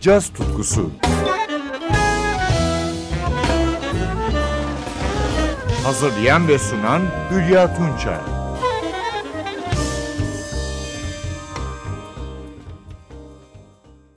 caz tutkusu. Hazırlayan ve sunan Hülya Tunçay.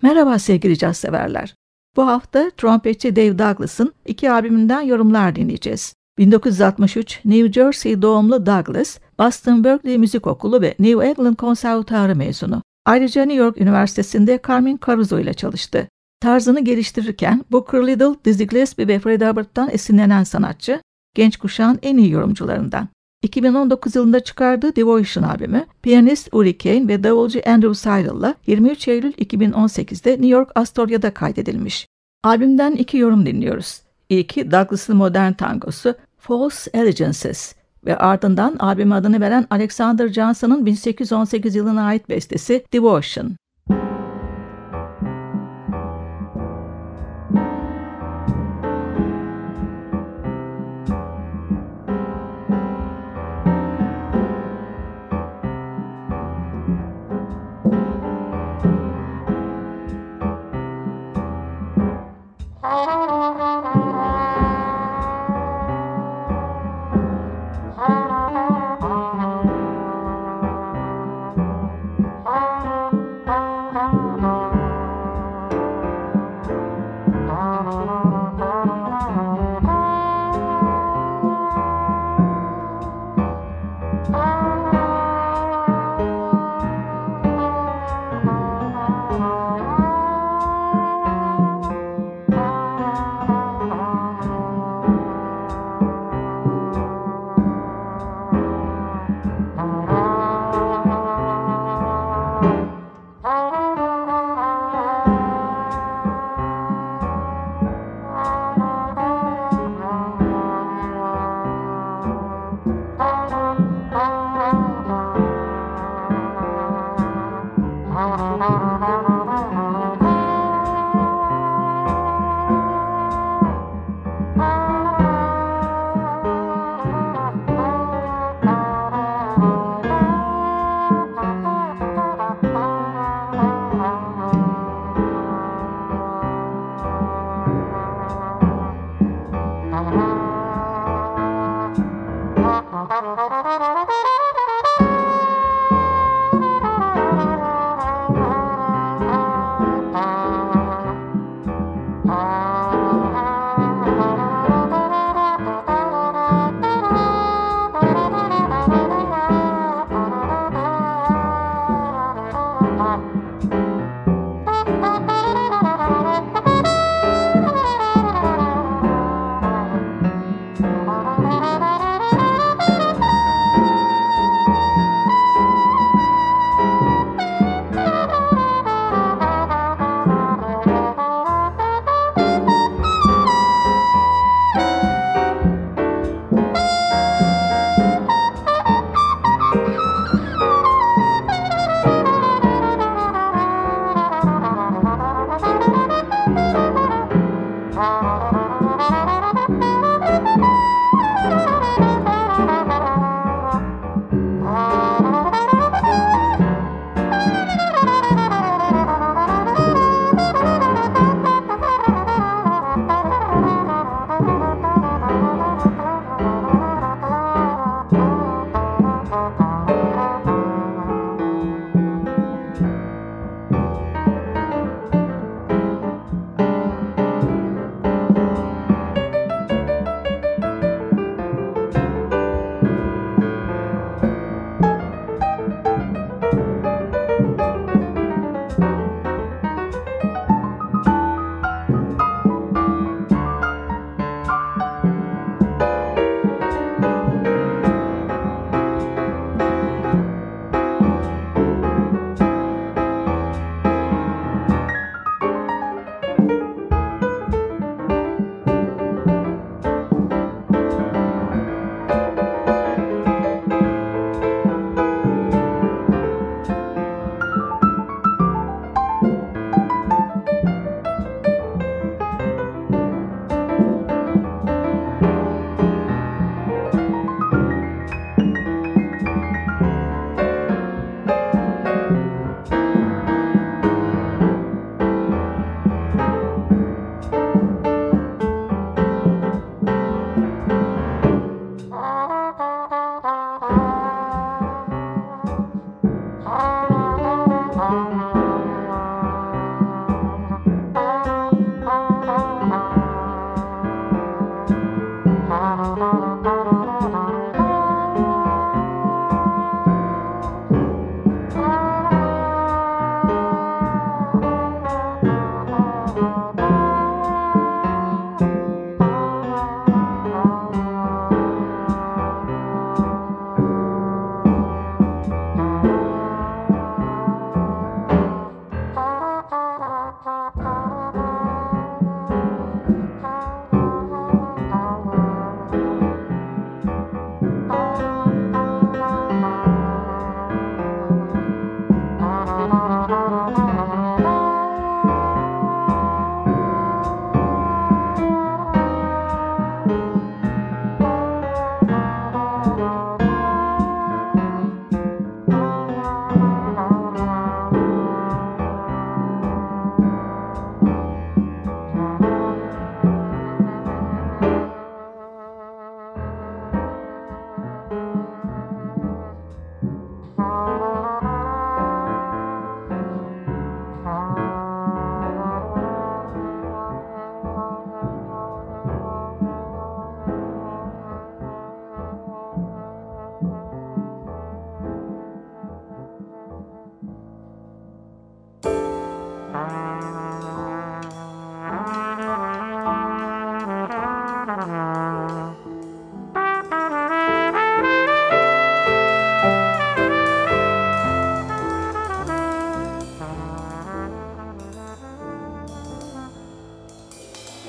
Merhaba sevgili caz severler. Bu hafta trompetçi Dave Douglas'ın iki albümünden yorumlar dinleyeceğiz. 1963 New Jersey doğumlu Douglas, Boston Berkeley Müzik Okulu ve New England Konservatuarı mezunu. Ayrıca New York Üniversitesi'nde Carmen Caruso ile çalıştı. Tarzını geliştirirken Booker Little, Dizzy Gillespie ve Fred Hubbard'dan esinlenen sanatçı, genç kuşağın en iyi yorumcularından. 2019 yılında çıkardığı Devotion albümü, piyanist Uri Kane ve davulcu Andrew Seidel'la 23 Eylül 2018'de New York Astoria'da kaydedilmiş. Albümden iki yorum dinliyoruz. İlki Douglas'ın modern tangosu False Allegiances ve ardından albüm adını veren Alexander Johnson'ın 1818 yılına ait bestesi Devotion.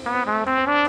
Música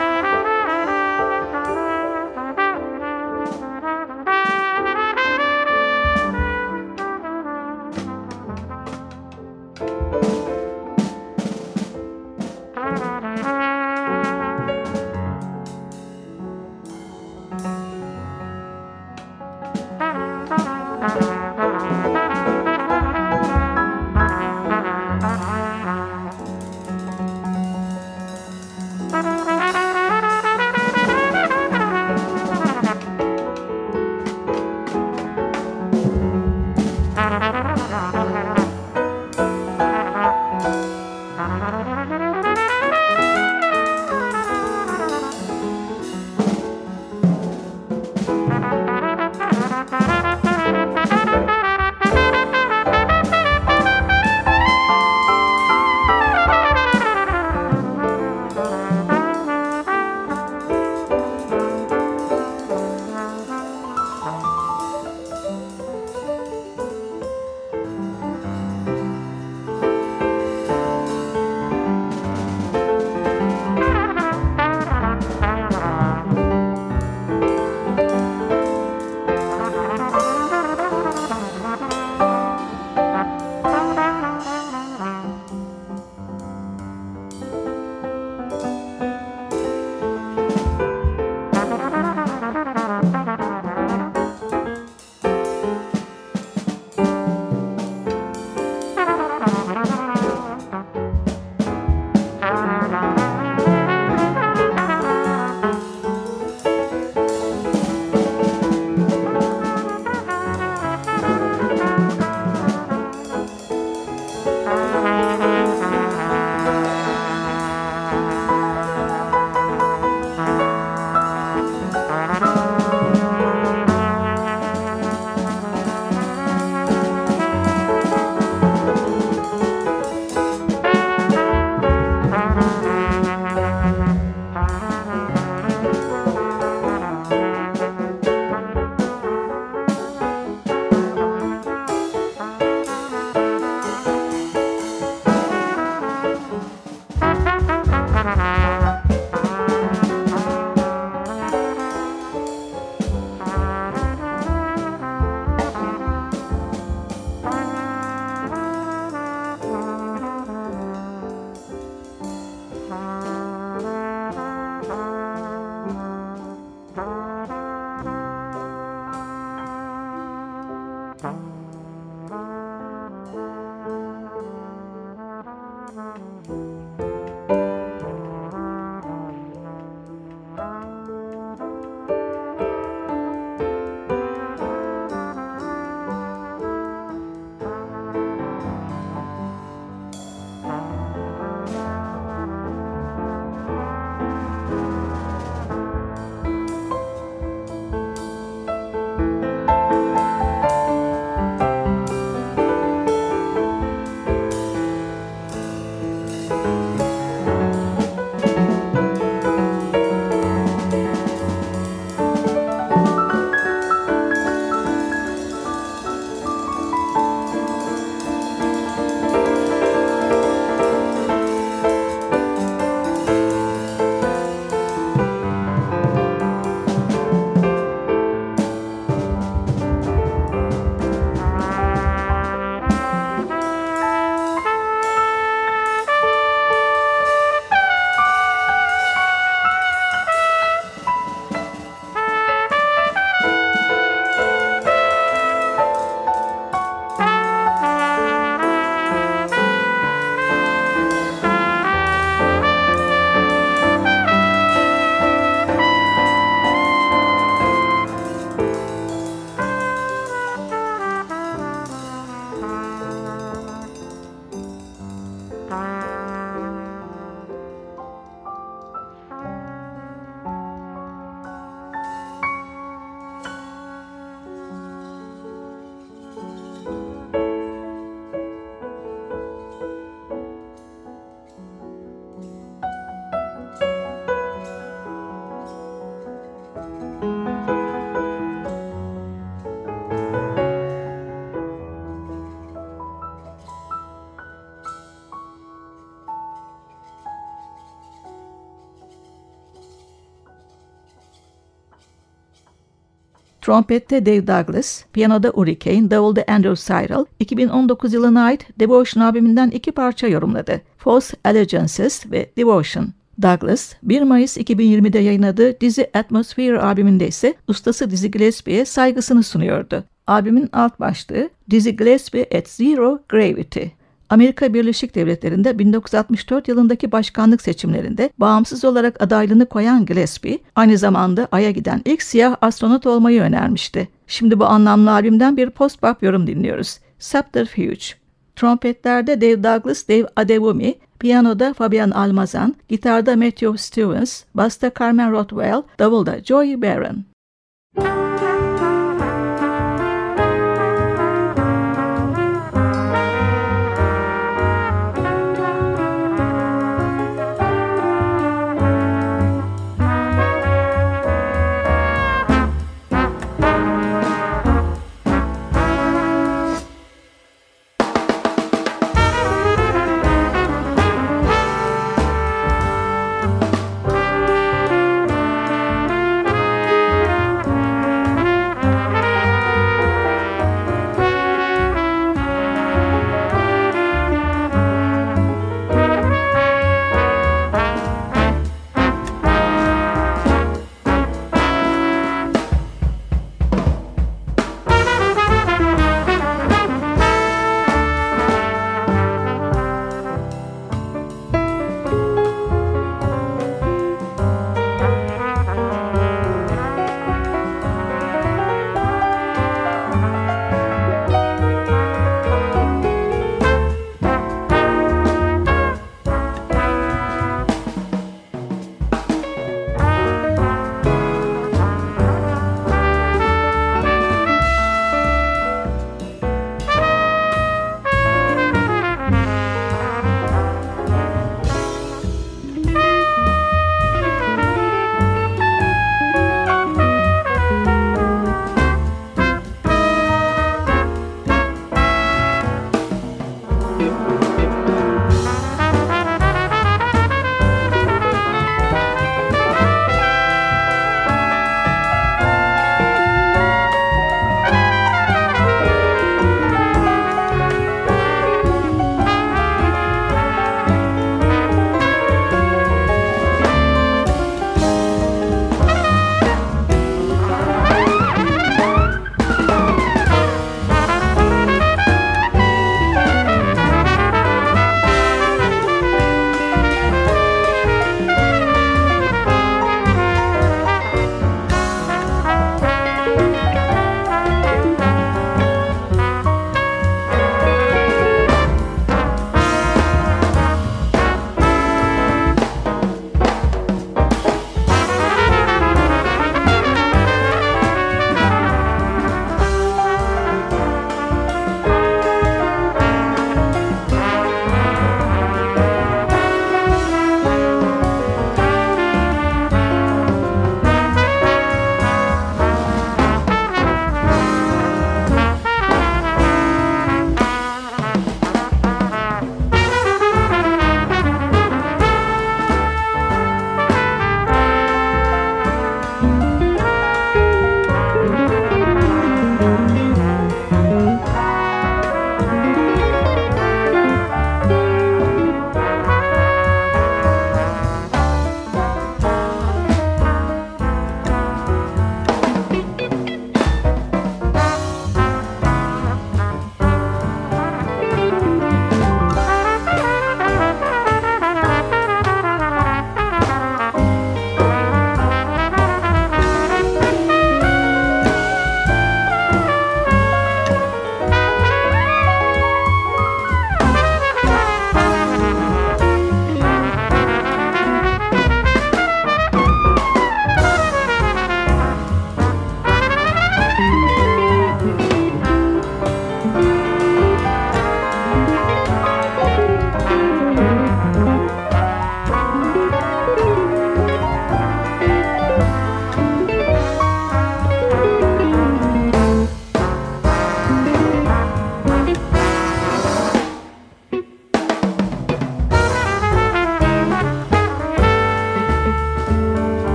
trompette Dave Douglas, piyanoda Uri Kane, davulda Andrew Cyril, 2019 yılına ait Devotion albümünden iki parça yorumladı. False Allegiances ve Devotion. Douglas, 1 Mayıs 2020'de yayınladığı dizi Atmosphere albümünde ise ustası Dizzy Gillespie'ye saygısını sunuyordu. Albümün alt başlığı Dizzy Gillespie at Zero Gravity. Amerika Birleşik Devletleri'nde 1964 yılındaki başkanlık seçimlerinde bağımsız olarak adaylığını koyan Gillespie, aynı zamanda Ay'a giden ilk siyah astronot olmayı önermişti. Şimdi bu anlamlı albümden bir post-bop yorum dinliyoruz. Subterfuge. Trompetlerde Dave Douglas, Dave Adewumi, piyanoda Fabian Almazan, gitarda Matthew Stevens, basta Carmen Rothwell, davulda Joey Barron.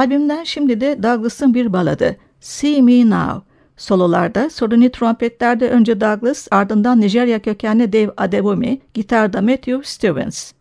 Albümden şimdi de Douglas'ın bir baladı See Me Now. Sololarda, soruni trompetlerde önce Douglas, ardından Nijerya kökenli Dave Adebomi, gitarda Matthew Stevens.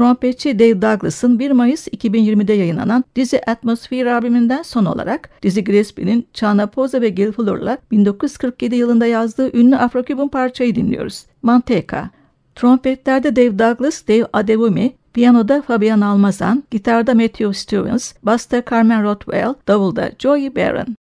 Trompetçi Dave Douglas'ın 1 Mayıs 2020'de yayınlanan dizi Atmosphere albümünden son olarak dizi Gillespie'nin Chana Poza ve Gil Fuller'la 1947 yılında yazdığı ünlü Afro-Kübün parçayı dinliyoruz. Manteca. Trompetlerde Dave Douglas, Dave Adewumi, Piyanoda Fabian Almazan, gitarda Matthew Stevens, basta Carmen Rothwell, davulda Joey Barron.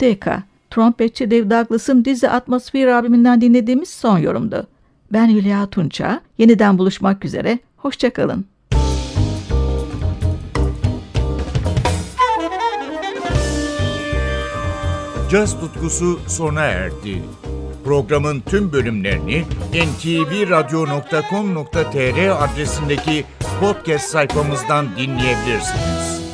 Manteca, trompetçi Dave Douglas'ın dizi Atmosfer albümünden dinlediğimiz son yorumdu. Ben Hülya Tunça, yeniden buluşmak üzere, hoşçakalın. Caz tutkusu sona erdi. Programın tüm bölümlerini ntvradio.com.tr adresindeki podcast sayfamızdan dinleyebilirsiniz.